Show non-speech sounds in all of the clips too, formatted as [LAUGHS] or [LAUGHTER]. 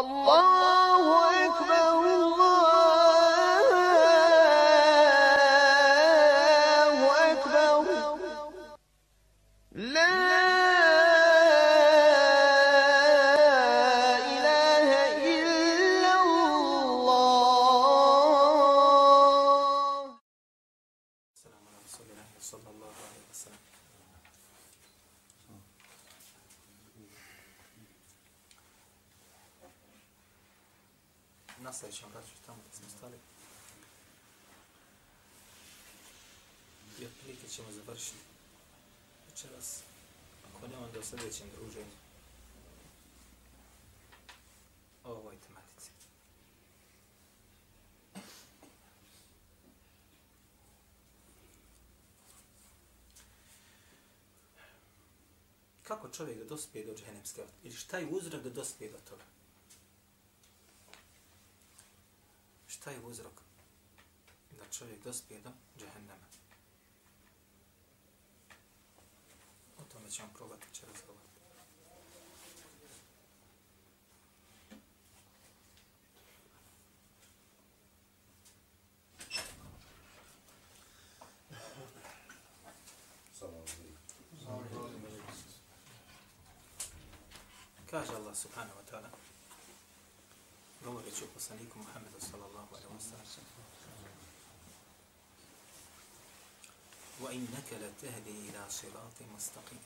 الله أكبر sljedećem druženju, o ovoj tematici. Kako čovjek da dospije do džehennemske vatre? Ili šta je uzrok da dospije do toga? Šta je uzrok da čovjek dospije do džehennema? O tome ćemo probati će razgovarati. Kaže Allah subhanahu wa ta'ala govoreći o poslaniku Muhammedu sallallahu alaihi wa sallam وَإِنَّكَ لَتَهْدِي إِلَى صِرَاطٍ مُسْتَقِيمٍ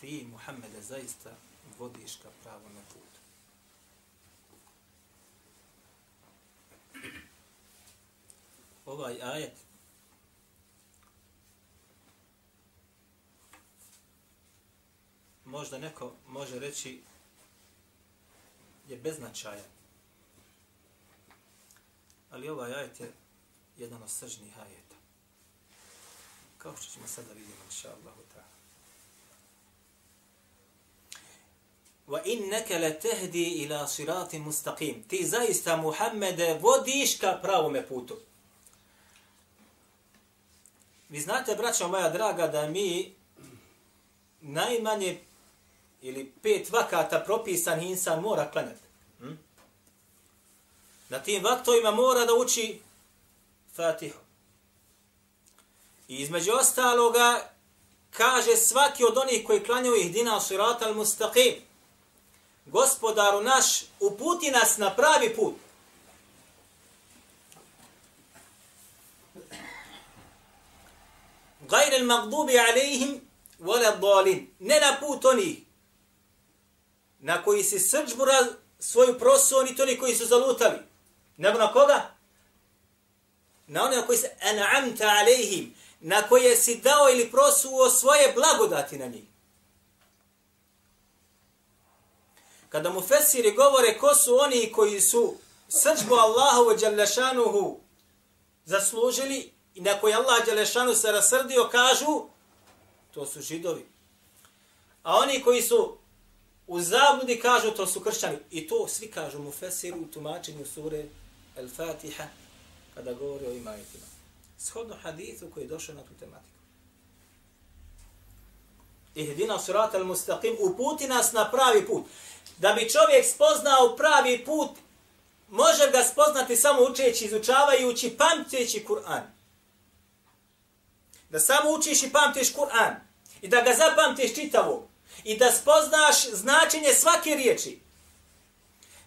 Ti, Muhammede, zaista vodiš ka pravom putu. Ovaj ajet možda neko može reći je beznačajan. Ali ovaj ajet je jedan od sržnih ajeta. Kao što ćemo sada vidjeti, inša Allahu ta'ala. Wa innaka latahdi ila siratin mustaqim. Ti zaista Muhammede vodiš ka pravome putu. Vi znate, braćo moja draga, da mi najmanje ili pet vakata propisan insan mora klanjati. Hm? Na tim vaktovima mora da uči Fatihu. I između ostaloga kaže svaki od onih koji klanjaju ih dina al mustaqim. Gospodaru naš, uputi nas na pravi put. Gajre al magdubi alaihim wala dalin. Ne na put onih na koji si srđbura svoju prosu, oni to koji su zalutali. Nego na koga? Na one na koji se an'amta alejhim, na koje si dao ili prosuo svoje blagodati na njih. Kada mu fesiri govore ko su oni koji su srđbu Allahu wa Đalešanuhu zaslužili i na koji Allah Đalešanu se rasrdio, kažu, to su židovi. A oni koji su u zabludi kažu to su kršćani. I to svi kažu mu fesiru u tumačenju sure El Fatiha kada govori o imajitima. Shodno hadithu koji je došao na tu tematiku. Ihdina surat al mustaqim uputi nas na pravi put. Da bi čovjek spoznao pravi put, može ga spoznati samo učeći, izučavajući, pamteći Kur'an. Da samo učiš i pamtiš Kur'an. I da ga zapamtiš čitavog i da spoznaš značenje svake riječi.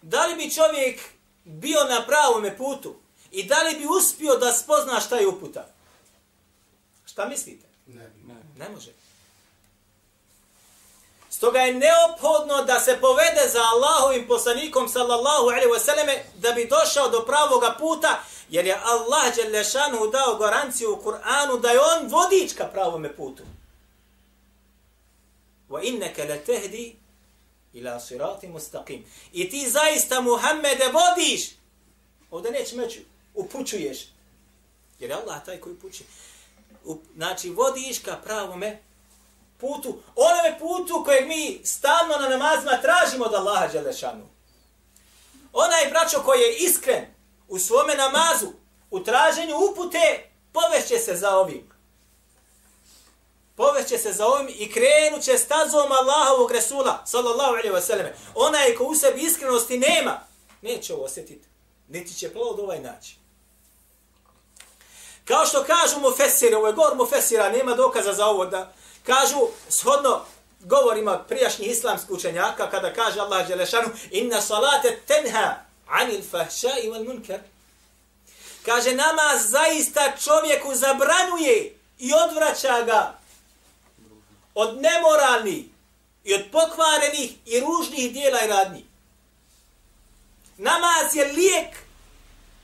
Da li bi čovjek bio na pravome putu i da li bi uspio da spozna šta je uputa? Šta mislite? Ne, Ne, ne može. Stoga je neophodno da se povede za Allahovim poslanikom sallallahu alaihi wa sallame da bi došao do pravoga puta jer je Allah Đelešanu dao garanciju u Kur'anu da je on vodič ka pravome putu. Wa innaka latahdi ila siratin mustaqim. I ti zaista Muhammede vodiš. Ovdje neće meću, upućuješ. Jer je Allah taj koji upućuje. Znači, vodiš ka pravome putu, onome putu kojeg mi stalno na namazima tražimo od Allaha Đelešanu. Onaj braćo koji je iskren u svome namazu, u traženju upute, povešće se za ovim poveće se za ovim i krenut će stazom Allahovog Resula, sallallahu alaihi wa sallam. Onaj ko u sebi iskrenosti nema, neće ovo osjetiti. Niti će plod ovaj naći. Kao što kažu mu fesire, ovo je govor mu fesira, nema dokaza za ovo da kažu shodno govorima prijašnjih islamskih učenjaka kada kaže Allah Đelešanu inna salate tenha anil fahša i wal munkar. Kaže namaz zaista čovjeku zabranuje i odvraća ga od nemoralnih i od pokvarenih i ružnih dijela i radnji. Namaz je lijek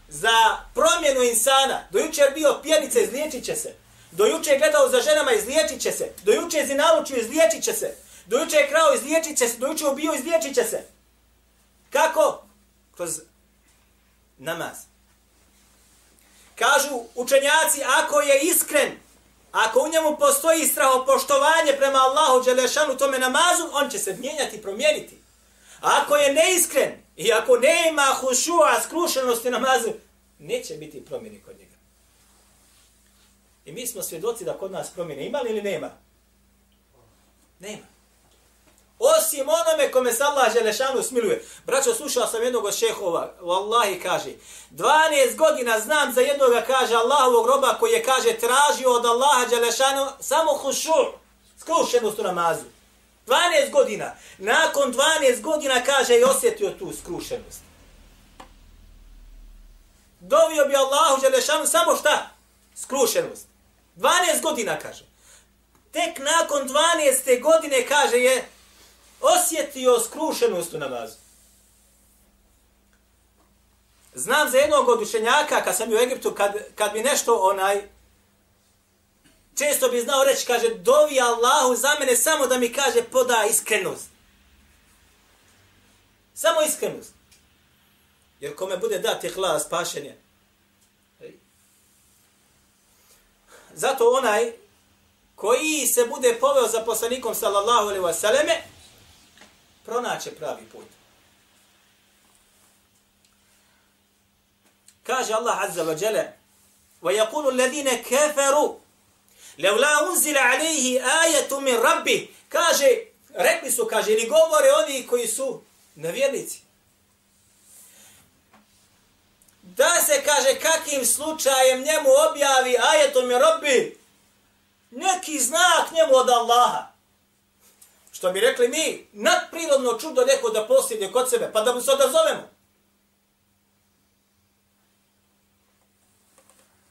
za promjenu insana. Dojuče bio pjenica, izliječit će se. Dojuče gledao za ženama, izliječit će se. Dojuče zinalučio, izliječit će se. Dojuče je krao, izliječit će se. Do jučer ubio, izliječit će se. Kako? Kroz namaz. Kažu učenjaci, ako je iskren, ako u njemu postoji strahopoštovanje prema Allahu Đelešanu tome namazu, on će se mijenjati i promijeniti. A ako je neiskren i ako nema hušua, skrušenosti namazu, neće biti promjeni kod njega. I mi smo svjedoci da kod nas promjene ima ili nema? Nema. Osim onome kome se Allah Želešanu smiluje. Braćo, slušao sam jednog od šehova, Wallahi kaže, 12 godina znam za jednog kaže Allahovog roba koji je kaže tražio od Allaha Želešanu samo hušu, skrušenost u namazu. 12 godina. Nakon 12 godina kaže i osjetio tu skrušenost. Dovio bi Allahu Želešanu samo šta? Skrušenost. 12 godina kaže. Tek nakon 12. godine kaže je osjetio skrušenost u namazu. Znam za jednog od učenjaka, kad sam u Egiptu, kad, kad bi nešto onaj, često bi znao reći, kaže, dovi Allahu za mene samo da mi kaže, poda iskrenost. Samo iskrenost. Jer kome bude dati hlas, spašenje. Zato onaj koji se bude poveo za poslanikom sallallahu alaihi wa sallame, pronaće pravi put. Kaže Allah azza wa jalla: وَيَقُولُ الَّذِينَ كَفَرُوا لَوْ لَا la unzila alayhi ayatu min. Kaže, rekli su, kaže, ili govore oni koji su nevjernici. Da se kaže kakim slučajem njemu objavi ajetom je robbi neki znak njemu od Allaha. Što bi rekli mi, nadprirodno čudo neko da posjedje kod sebe, pa da mu se odazovemo.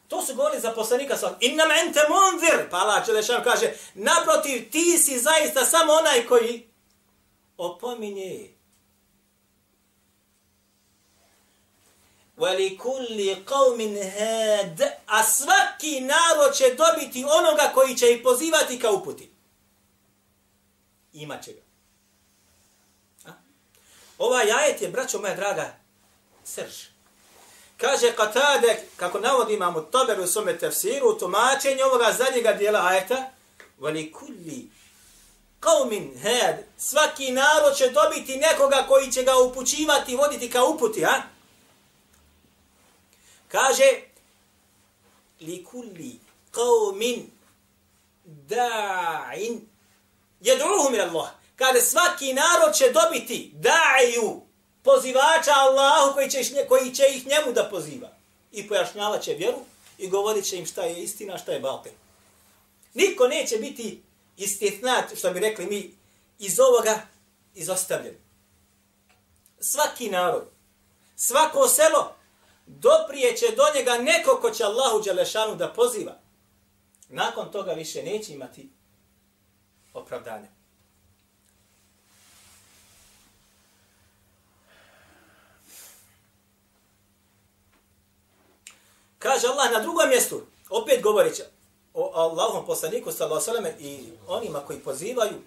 To su govorili za poslanika sa inna ente munzir. Pa Allah Čelešan kaže, naprotiv, ti si zaista samo onaj koji opominje. Veli kulli qavmin had. A svaki narod će dobiti onoga koji će ih pozivati ka uputi imat će ga. A? Ova jajet je, braćo moja draga, srž. Kaže Katade, kako navodi imamo Tober u svome tefsiru, u tumačenju ovoga zadnjega dijela ajeta, vali kulli qaumin had, svaki narod će dobiti nekoga koji će ga upućivati, voditi ka uputi, a? Kaže, li kulli qaumin da'in Jedruhu min Allah. Kada svaki narod će dobiti da'iju pozivača Allahu koji će, koji će ih njemu da poziva. I pojašnjavat će vjeru i govorit će im šta je istina, šta je balpen. Niko neće biti istitnat, što bi rekli mi, iz ovoga izostavljen. Svaki narod, svako selo, doprijeće do njega neko ko će Allahu Đelešanu da poziva. Nakon toga više neće imati opravdanje. Kaže Allah na drugom mjestu, opet govoreći o Allahom poslaniku sallallahu alejhi i onima koji pozivaju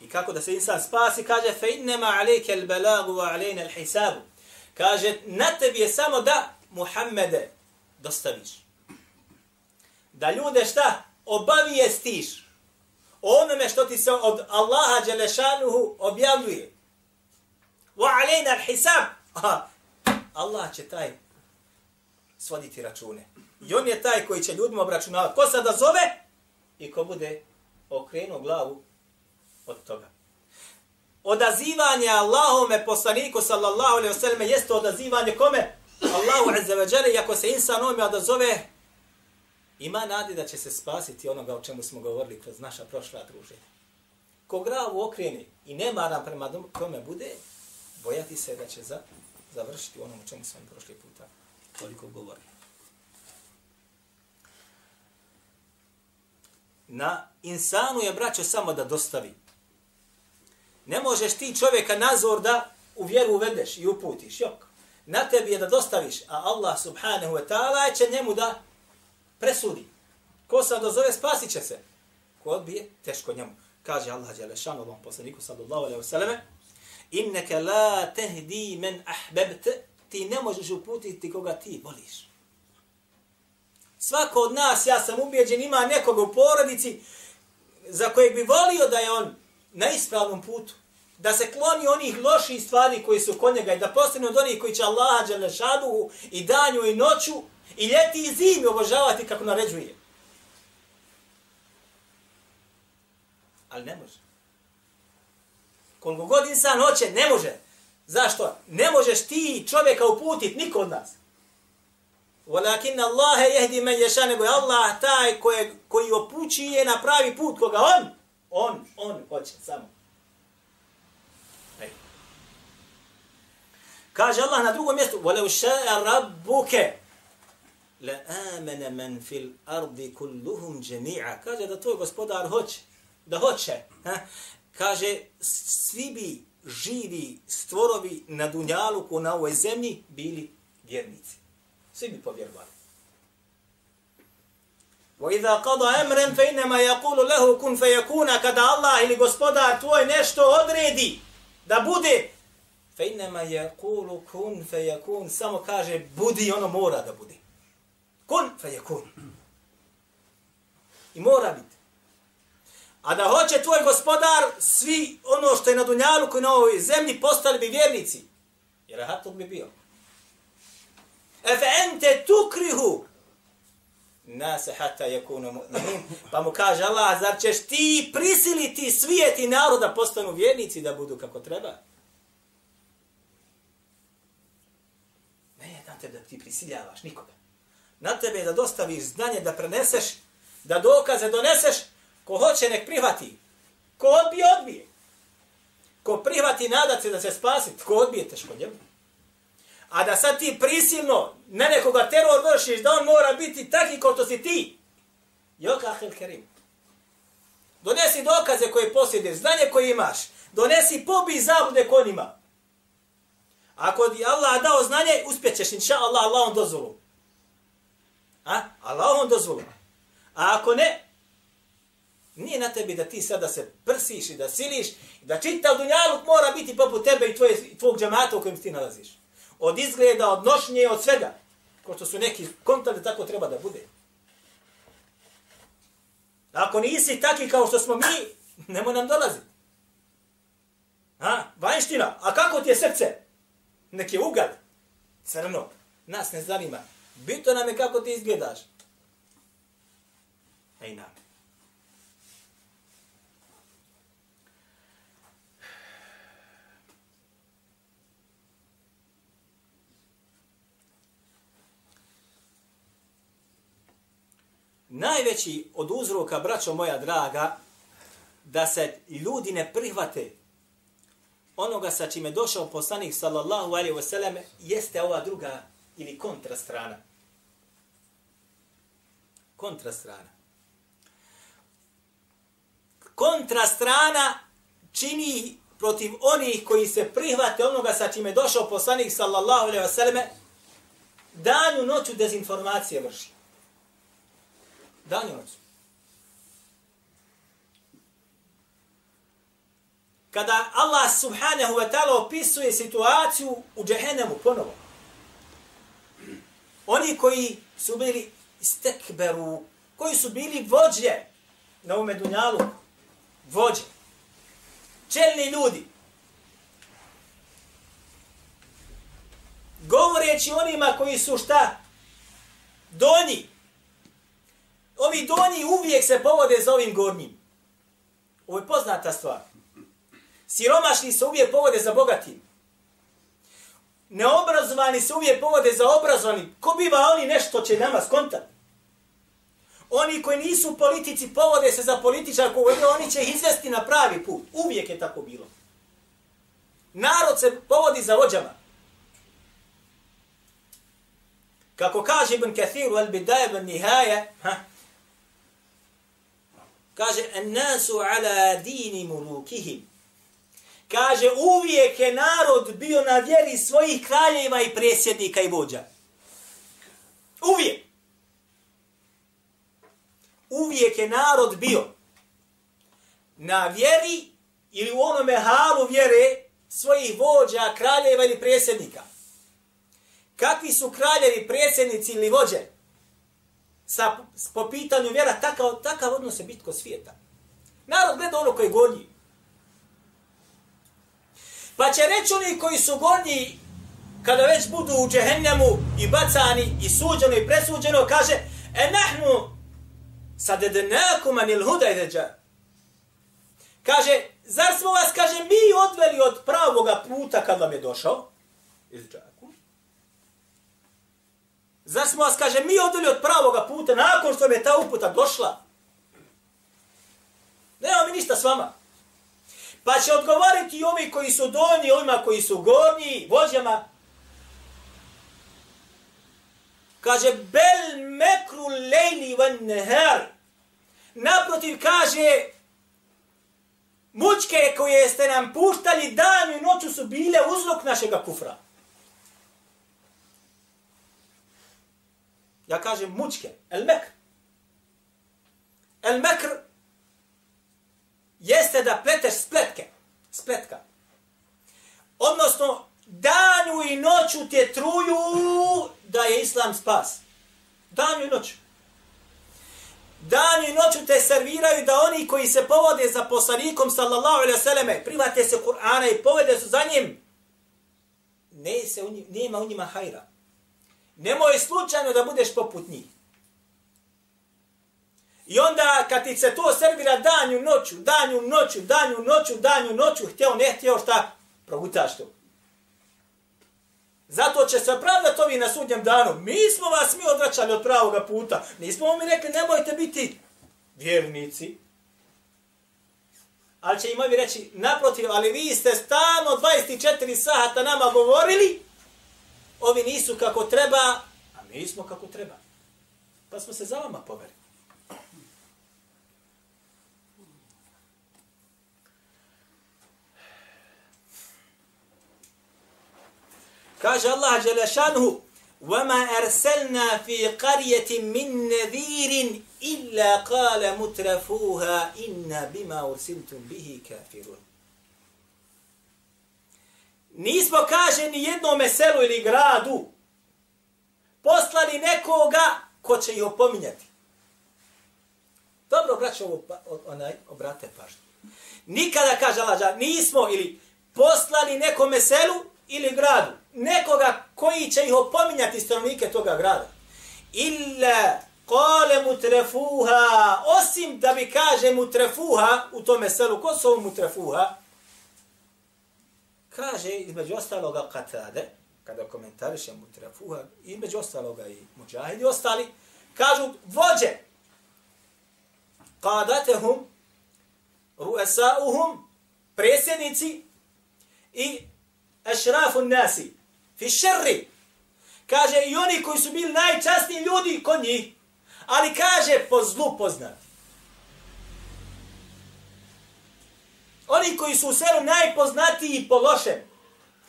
i kako da se insan spasi, kaže fe innema alejke al balagu wa alejna al hisabu. Kaže, na tebi je samo da Muhammede dostaviš. Da ljude šta? Obavijestiš onome što ti se od Allaha Đelešanuhu objavljuje. Wa alejna al-hisab. Allah će taj svoditi račune. I on je taj koji će ljudima obračunavati. Ko sada zove i ko bude okrenuo glavu od toga. Odazivanje Allahome poslaniku sallallahu alaihi wasallam jeste odazivanje kome? Allahu azza wa jalla, ako se insan ome odazove, ima nade da će se spasiti onoga o čemu smo govorili kroz naša prošla druženja. Ko gravu okrene i nema nam prema tome bude, bojati se da će za, završiti onom o čemu smo prošli puta toliko govorili. Na insanu je braćo samo da dostavi. Ne možeš ti čovjeka nazor da u vjeru uvedeš i uputiš. Jok. Na tebi je da dostaviš, a Allah subhanahu wa ta'ala će njemu da presudi. Ko se dozove, spasit će se. Ko odbije, teško njemu. Kaže Allah Đelešanu ovom poslaniku sallallahu alaihi vseleme, inneke la tehdi men ahbebte, ti ne možeš uputiti koga ti voliš. Svako od nas, ja sam ubijeđen, ima nekoga u porodici za kojeg bi volio da je on na ispravnom putu. Da se kloni onih loših stvari koji su kod njega i da postane od onih koji će Allaha Đelešanu i danju i noću i ljeti i zimi obožavati kako naređuje. Ali ne može. Koliko god insan hoće, ne može. Zašto? Ne možeš ti čovjeka uputit, niko od nas. Walakin Allah jehdi men ješa, nego je Allah taj koji, koji opućuje na pravi put koga on, on, on hoće samo. Ej. Kaže Allah na drugom mjestu, وَلَوْ شَاءَ رَبُّكَ لَآمَنَ مَنْ فِي الْأَرْضِ كُلُّهُمْ جَمِيعًا Kaže da tvoj gospodar hoće, da hoće. Ha? Kaže, svi bi živi stvorovi na Dunjaluku, na ovoj zemlji, bili vjernici. Svi bi povjerovali. وَإِذَا قَضَ أَمْرًا فَإِنَّمَا يَقُولُ لَهُ كُنْ فَيَكُونَ Kada Allah ili gospodar tvoj nešto odredi da bude, فَإِنَّمَا يَقُولُ كُنْ فَيَكُونَ Samo kaže, budi, ono mora da bude. kun fe je kun. I mora biti. A da hoće tvoj gospodar svi ono što je na Dunjalu koji na ovoj zemlji postali bi vjernici. Jer je hatog bi bio. Efe ente tukrihu nase hata je kunu mu'minin. Pa mu kaže Allah, zar ćeš ti prisiliti svijet i narod da postanu vjernici da budu kako treba? Ne, je te da ti prisiljavaš nikoga. Na tebe je da dostaviš znanje, da preneseš, da dokaze doneseš, ko hoće nek prihvati. Ko odbije, odbije. Ko prihvati, nadat se da se spasi, ko odbije, teško njemu. A da sad ti prisilno na nekoga teror vršiš, da on mora biti taki kao što si ti. Joka ahel kerim. Donesi dokaze koje posjedeš, znanje koje imaš. Donesi pobi zablude konima. Ako ti Allah dao znanje, uspjećeš, inša Allah, Allah on dozvolu. A? Allahom dozvolom. A ako ne, nije na tebi da ti sada se prsiš i da siliš, da čitav dunjaluk mora biti poput tebe i tvoje, tvog džamata u kojem ti nalaziš od izgleda, od nošnje, od svega. Ko što su neki kontali, tako treba da bude. Ako nisi taki kao što smo mi, nemo nam dolaziti. A, vanština, a kako ti je srce? Neki je ugal, crno, nas ne zanima. Bito nam je kako ti izgledaš. Ej nam. najveći od uzroka, braćo moja draga, da se ljudi ne prihvate onoga sa čime došao poslanik sallallahu alaihi wasallam jeste ova druga ili kontra strana. Kontra strana. Kontra strana čini protiv onih koji se prihvate onoga sa čime došao poslanik sallallahu alaihi wasallam danju noću dezinformacije vrši. Danju noću. Kada Allah subhanahu wa ta'ala opisuje situaciju u džehennemu ponovo, oni koji su bili istekberu, koji su bili vođe na ovome dunjalu, vođe, čelni ljudi, govoreći onima koji su šta? Donji, Ovi donji uvijek se povode za ovim gornjim. Ovo je poznata stvar. Siromašni se uvijek povode za bogatim. Neobrazovani se uvijek povode za obrazovani. Ko biva oni nešto će nama skontati? Oni koji nisu u politici povode se za političar koji oni će izvesti na pravi put. Uvijek je tako bilo. Narod se povodi za vođama. Kako kaže Ibn Kathir u Al-Bidaje Ibn Nihaje, ha, kaže, en nasu ala dini mulukihim. Kaže, uvijek je narod bio na vjeri svojih kraljeva i presjednika i vođa. Uvijek. Uvijek je narod bio na vjeri ili u onome halu vjere svojih vođa, kraljeva ili presjednika. Kakvi su kraljevi, presjednici ili vođe? Sa, po pitanju vjera, takav, takav odnos je bitko svijeta. Narod gleda ono koji gornji. Pa će reći oni koji su gornji, kada već budu u džehennemu i bacani i suđeno i presuđeno, kaže, e nahnu sadedenakum anil hudajdeđa. Kaže, zar smo vas, kaže, mi odveli od pravoga puta kad vam je došao? Izđaku. Zar smo vas, kaže, mi odveli od pravoga puta nakon što vam je ta uputa došla? Nema mi ništa s vama. Pa će odgovoriti ovi koji su donji, ovima koji su gornji, vođama. Kaže, bel mekru lejli van neher. Naprotiv kaže, mučke koje ste nam puštali dan i noću su bile uzrok našega kufra. Ja kažem mučke, el mekr. El mekr jeste da pleteš spletke, spletka. Odnosno, danju i noću te truju da je islam spas. Danju i noću. Danju i noću te serviraju da oni koji se povode za poslanikom sallallahu alaihi vseleme, private se Kur'ana i povede su za njim, ne se u njima, nema u njima hajra. Nemoj slučajno da budeš poput njih. I onda kad ti se to servira danju noću, danju noću, danju noću, danju noću, htio ne htio šta, progutaš to. Zato će se pravdati ovi na sudnjem danu. Mi smo vas mi odvraćali od pravoga puta. Nismo mi rekli nemojte biti vjernici. Ali će im ovi reći, naprotiv, ali vi ste stano 24 sata nama govorili, ovi nisu kako treba, a mi smo kako treba. Pa smo se za vama poveli. Kaže Allah Đelešanhu, وَمَا أَرْسَلْنَا فِي قَرْيَةٍ مِّن نَذِيرٍ إِلَّا قَالَ مُتْرَفُوهَا إِنَّ بِمَا أُرْسِلْتُمْ بِهِ كَافِرُونَ Nismo, kaže, ni jednom selu ili gradu poslali nekoga ko će ih opominjati. Dobro, braćo, ovo, pa, onaj, obrate pažnju. Nikada, kaže Allah, nismo ili poslali nekome selu ili gradu, nekoga koji će ih opominjati stanovnike toga grada. Illa kale mutrefuha, osim da bi kaže mutrefuha u tome selu, ko su mutrefuha? Kaže između ostaloga katade, kada komentariše mutrefuha, između ostaloga i muđahidi ostali, kažu vođe, kadatehum, ruesauhum, presjednici i ešrafu nasi, fi šerri. Kaže, i oni koji su bili najčastniji ljudi kod njih, ali kaže, po zlu poznati. Oni koji su u selu najpoznatiji po lošem.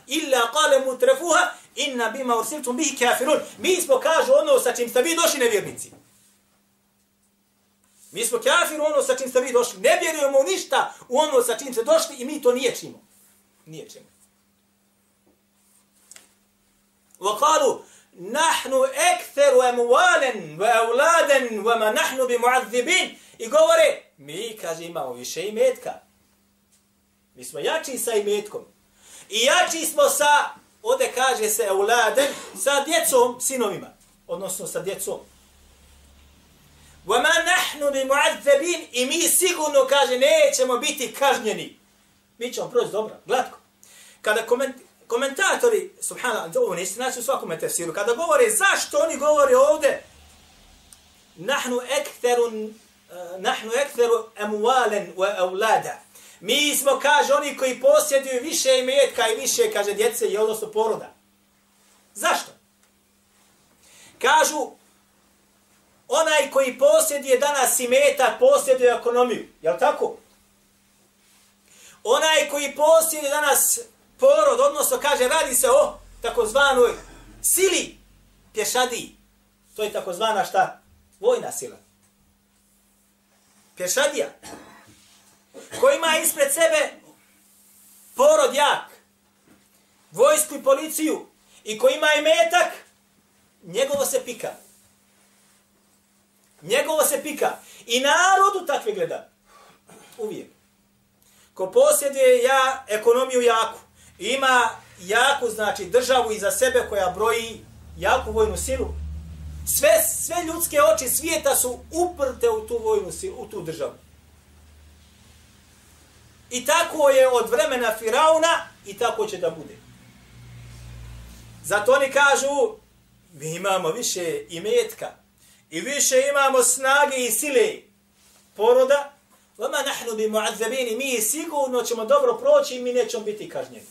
Illa kale mu trefuha, inna bima ursiltum bihi kafirun. Mi smo, kažu, ono sa čim ste vi došli nevjernici. Mi smo kafir ono sa čim ste vi došli. Ne vjerujemo ništa u ono sa čim ste došli i mi to nije čimo. Nije čimo. وقالوا نحن اكثر اموالا واولادا وما نحن بمعذبين i govore mi kaže imamo više imetka mi smo jači sa imetkom i jači smo sa ode kaže se euladen sa djecom sinovima odnosno sa djecom وَمَا نَحْنُ بِمُعَذَّبِينَ I mi sigurno, kaže, nećemo biti kažnjeni. Mi ćemo proći dobro, glatko. Kada koment, komentatori, subhanallah, ovo niste naći u svakom tefsiru, kada govore zašto oni govore ovde, nahnu ekterun, uh, nahnu ekteru emualen wa aulada. Mi smo, kaže, oni koji posjeduju više imetka i više, kaže, djece i odnosno poroda. Zašto? Kažu, onaj koji posjeduje danas imetak, posjeduje ekonomiju. Je li tako? Onaj koji posjeduje danas porod, odnosno kaže, radi se o takozvanoj sili pješadi. To je takozvana šta? Vojna sila. Pješadija. Koji ima ispred sebe porod jak, vojsku i policiju, i koji ima metak, njegovo se pika. Njegovo se pika. I narodu takve gleda. Uvijek. Ko posjeduje ja ekonomiju jaku, ima jaku, znači, državu iza sebe koja broji jaku vojnu silu, sve, sve ljudske oči svijeta su uprte u tu vojnu silu, u tu državu. I tako je od vremena Firauna i tako će da bude. Zato oni kažu, mi imamo više imetka i više imamo snage i sile poroda, vama nahnu bi muadzabini, mi sigurno ćemo dobro proći i mi nećemo biti kažnjeni.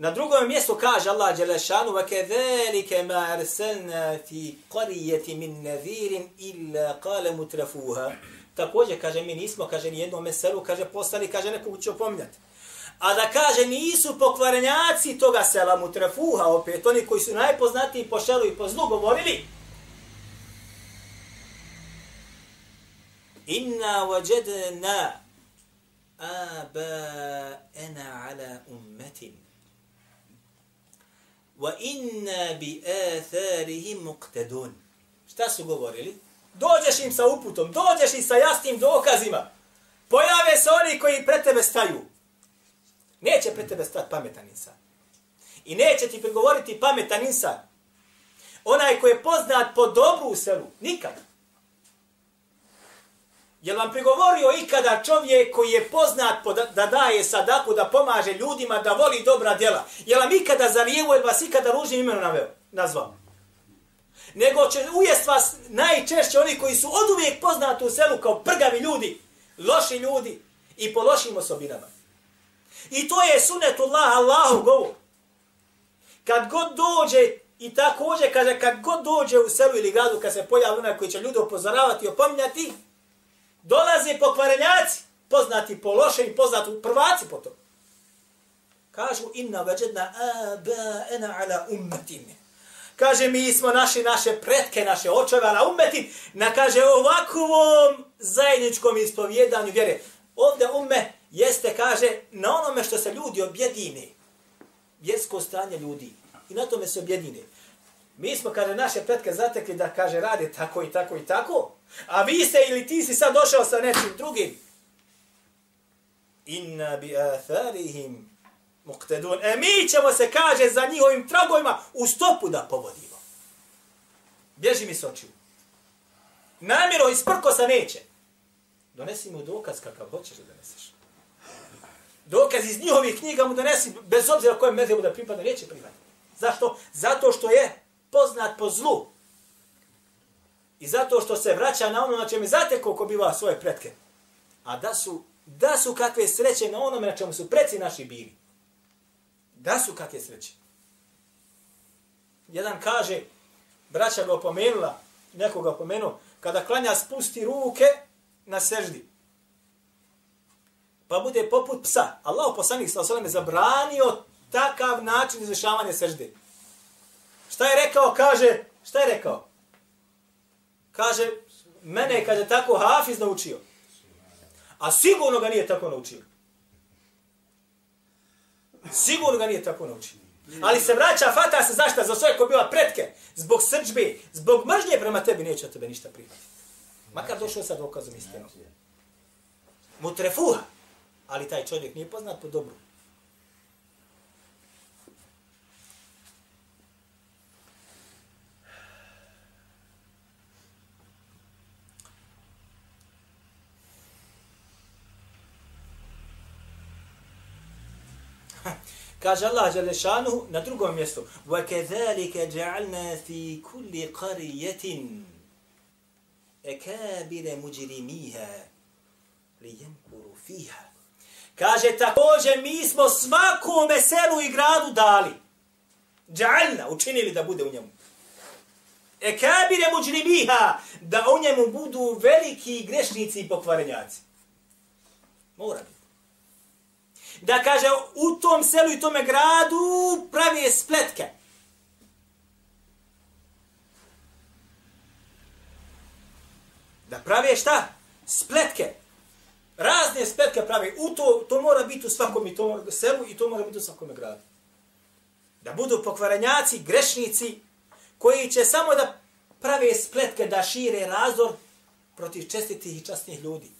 Na drugom mjestu kaže Allah Đelešanu وَكَذَلِكَ مَا أَرْسَلْنَا فِي قَرِيَةِ مِنْ نَذِيرٍ إِلَّا قَالَ مُتْرَفُوهَا Također, kaže, mi nismo, kaže, ni jednom meselu, kaže, postali, kaže, nekog će opominjati. A da kaže, nisu pokvarenjaci toga sela Mutrefuha, opet, oni koji su najpoznatiji po šelu i po zlu govorili, Inna wajadna abaena ala ummetin wa inna bi atharihim muqtadun. Šta su govorili? Dođeš im sa uputom, dođeš im sa jasnim dokazima. Pojave se oni koji pre tebe staju. Neće pre tebe stati pametan insan. I neće ti prigovoriti pametan insan. Onaj koji je poznat po dobru u selu. Nikad. Je vam prigovorio ikada čovjek koji je poznat po da, da daje sadaku, da pomaže ljudima, da voli dobra djela? Je vam ikada zarijevo ili vas ikada ružnim imenom naveo, nazvao? Nego će ujest vas najčešće oni koji su od uvijek poznati u selu kao prgavi ljudi, loši ljudi i po lošim osobinama. I to je sunetullah Allahu govor. Kad god dođe i također kaže kad god dođe u selu ili gradu kad se pojavi onaj koji će ljudi upozoravati i opominjati, dolaze pokvarenjaci, poznati po loše i poznati prvaci po to. Kažu, inna veđedna ena ala ummetine. Kaže, mi smo naši, naše pretke, naše očeve, ala ummetin, na kaže, ovakvom zajedničkom ispovjedanju vjere. Ovdje umme jeste, kaže, na onome što se ljudi objedine. Vjersko stanje ljudi. I na tome se objedine. Mi smo, kaže, naše pretke zatekli da, kaže, rade tako i tako i tako. A vi ste ili ti si sad došao sa nečim drugim. Inna bi atharihim muqtadun. E mi ćemo se, kaže, za njihovim tragovima u stopu da povodimo. Bježi mi s očiju. Namjero iz prkosa neće. Donesi mu dokaz kakav hoćeš da doneseš. Dokaz iz njihovih knjiga mu donesi, bez obzira kojem medhebu da pripada, neće pripada. Zašto? Zato što je poznat po zlu. I zato što se vraća na ono na čemu je zateko ko biva svoje pretke. A da su, da su kakve sreće na onome na čemu su preci naši bili. Da su kakve sreće. Jedan kaže, braća ga opomenula, nekoga opomenuo, kada klanja spusti ruke na seždi. Pa bude poput psa. Allah poslanik sellem je zabranio takav način izvršavanja sežde. Šta je rekao? Kaže, šta je rekao? Kaže, mene je, kaže, tako Hafiz naučio. A sigurno ga nije tako naučio. Sigurno ga nije tako naučio. Ali se vraća, fata se zašta za svoje ko bila pretke, zbog srđbe, zbog mržnje prema tebi, neće od tebe ništa prihvatiti. Makar došao sad dokazom istinom. Mutrefuha. ali taj čovjek nije poznat po dobru. [LAUGHS] Kaže Allah Đelešanu na drugom mjestu وَكَذَلِكَ جَعَلْنَا فِي كُلِّ قَرِيَةٍ ekabire muđirimiha lijemkuru fiha. Kaže, također mi smo svakome selu i gradu dali. Džalna, učinili da bude u njemu. Ekabire muđrimiha, da u njemu budu veliki grešnici i pokvarenjaci. Mora biti. Da kaže, u tom selu i tome gradu pravi spletke. Da prave šta? Spletke. Razne spletke pravi. U to, to mora biti u svakom i to selu i to mora biti u svakom gradu. Da budu pokvaranjaci, grešnici, koji će samo da prave spletke, da šire razor protiv čestitih i častnih ljudi.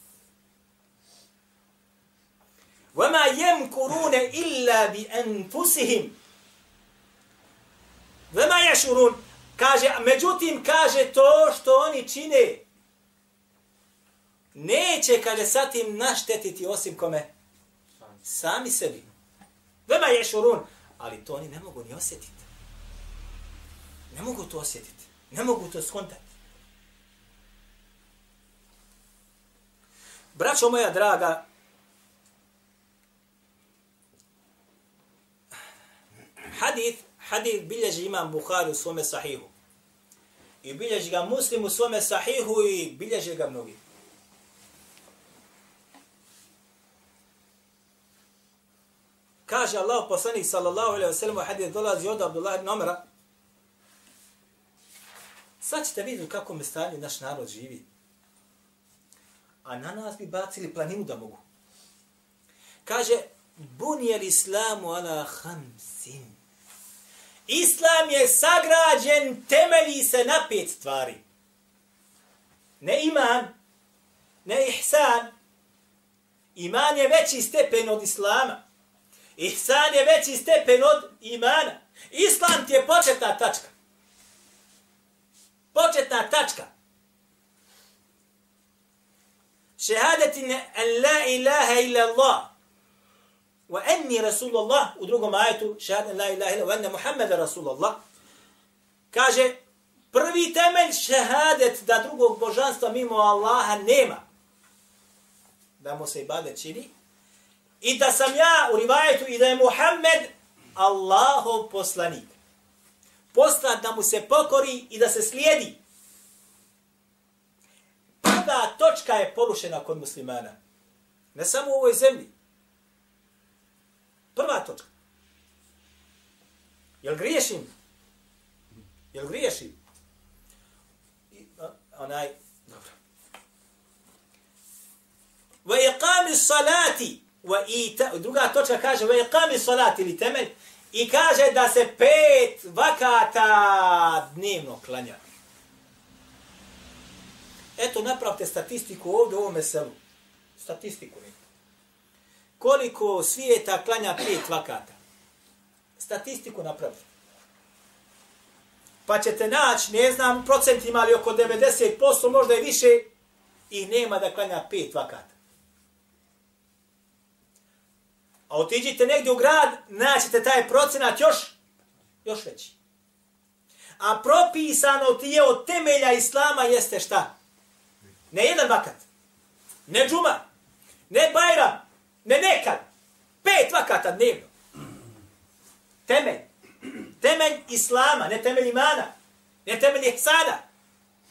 وَمَا يَمْكُرُونَ إِلَّا بِأَنفُسِهِمْ وَمَا يَشُرُونَ Kaže, međutim, kaže to što oni čine, neće, kaže, sa tim naštetiti osim kome? Sami sebi. Vema je šurun. Ali to oni ne mogu ni osjetiti. Ne mogu to osjetiti. Ne mogu to skontati. Braćo moja draga, hadith, hadith bilježi imam Bukhari u svome sahihu. I bilježi ga muslim u svome sahihu i bilježi ga mnogi. Kaže Allah poslanik sallallahu alaihi wa sallam u hadith dolazi od Abdullah ibn Umara. Sad ćete vidjeti kako kakvom stanju naš narod živi. A na nas bi bacili planinu da mogu. Kaže, bunijel islamu ala hamsin. Islam je sagrađen, temelji se na pet stvari. Ne iman, ne ihsan. Iman je veći stepen od islama. Ihsan je veći stepen od imana. Islam ti je početna tačka. Početna tačka. Šehadeti an la ilaha illa Allah. Wa anni Rasulullah. U drugom ajetu. Šehadetin la ilaha illa wa anna Muhammeda Rasulullah. Kaže, prvi temelj šehadet da drugog božanstva mimo Allaha nema. Da mu se ibadet čini i da sam ja u rivajetu i da je Muhammed Allahov poslanik. Poslat da mu se pokori i da se slijedi. Prva točka je porušena kod muslimana. Ne samo u ovoj zemlji. Prva točka. Jel griješim? Jel griješim? I, onaj, dobro. Wa iqami salati wa ita, druga točka kaže wa iqami salati ili temelj i kaže da se pet vakata dnevno klanja. Eto, napravite statistiku ovdje u ovome selu. Statistiku. Ne. Koliko svijeta klanja pet vakata? Statistiku napravite. Pa ćete naći, ne znam, procentima, ali oko 90%, možda i više, i nema da klanja pet vakata. A otiđite negdje u grad, naćete taj procenat još, još veći. A propisano ti je od temelja Islama jeste šta? Ne jedan vakat. Ne džuma. Ne bajram. Ne nekad. Pet vakata dnevno. Temelj. Temelj Islama, ne temelj imana. Ne temelj ihsana.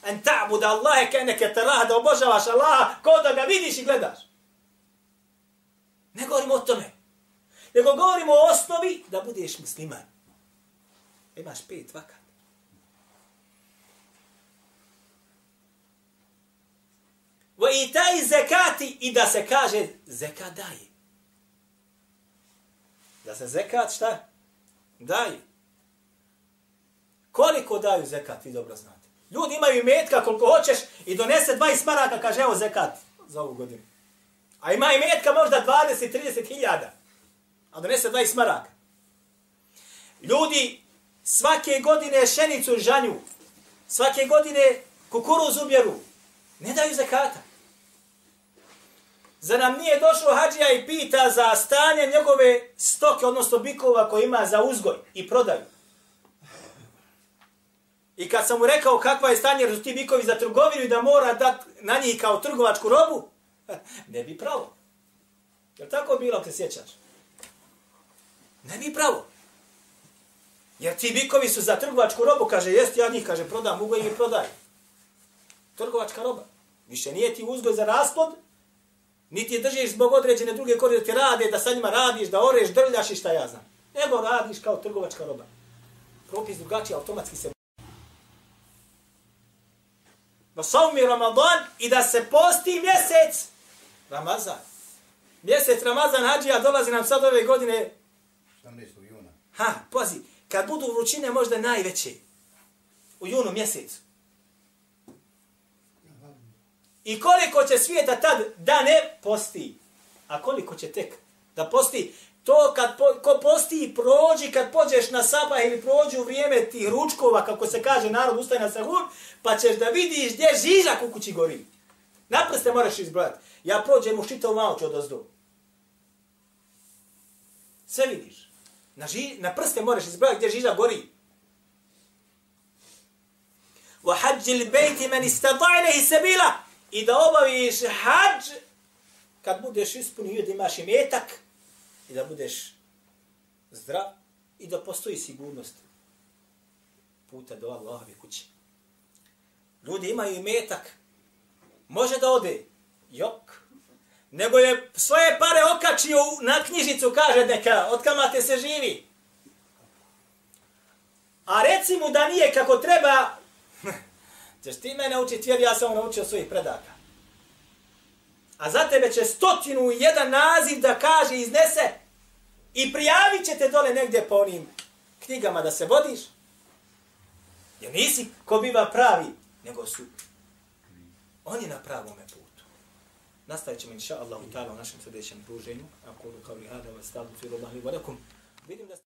En ta'buda Allahe keneke teraha da obožavaš Allaha ko da ga vidiš i gledaš. Ne govorimo o tome nego govorimo o osnovi da budeš musliman. Imaš pet vakata. I taj zekati i da se kaže zekat daje. Da se zekat šta? Daje. Koliko daju zekat, vi dobro znate. Ljudi imaju metka koliko hoćeš i donese 20 maraka, kaže evo zekat za ovu godinu. A ima i metka možda 20-30 hiljada. A donese 20 maraka. Ljudi svake godine šenicu žanju. Svake godine kukuruz ubjeru. Ne daju zakata. Za nam nije došlo hađija i pita za stanje njegove stoke, odnosno bikova koje ima za uzgoj i prodaju. I kad sam mu rekao kakva je stanje, jer su ti bikovi za trgovinu i da mora dat na njih kao trgovačku robu, [LAUGHS] ne bi pravo. Jer tako bilo, ako se sjećaš? Ne bi pravo. Jer ti bikovi su za trgovačku robu, kaže, jest ja njih, kaže, prodam, mogu i prodaj. Trgovačka roba. Više nije ti uzgoj za rasplod, niti je držiš zbog određene druge korije da ti rade, da sa njima radiš, da oreš, drljaš i šta ja znam. Nego radiš kao trgovačka roba. Propis drugačiji, automatski se na saumi Ramadan i da se posti mjesec Ramazan. Mjesec Ramazan hađija dolazi nam sad ove godine 17. juna. Ha, pazi, kad budu vrućine možda najveće. U junu mjesecu. I koliko će svijeta tad da ne posti? A koliko će tek da posti? To kad po, ko posti i prođi, kad pođeš na sabah ili prođu u vrijeme tih ručkova, kako se kaže, narod ustaje na sahur, pa ćeš da vidiš gdje žižak u kući gori. Naprste moraš izbrojati. Ja prođem u šitav maoč od ozdu. Sve vidiš. Na, ži, na prste moraš izbrojati gdje žižak gori. Wa hađil bejti men istadajne i sebila. I da obaviš hađ kad budeš ispunio da imaš imetak i da budeš zdrav i da postoji sigurnost puta do Allahove kuće. Ljudi imaju imetak. Može da ode. Jok. Nego je svoje pare okačio na knjižicu, kaže neka, od kamate se živi. A reci mu da nije kako treba, ćeš ti mene učiti, jer ja sam naučio svojih predaka. A za tebe će stotinu i jedan naziv da kaže, iznese i prijavit će te dole negdje po onim knjigama da se vodiš. Jer nisi ko biva pravi, nego su oni na pravom putu. Nastavit ćemo inša Allah u našem sljedećem druženju. Ako kao li hada vas stavu, firu Vidim da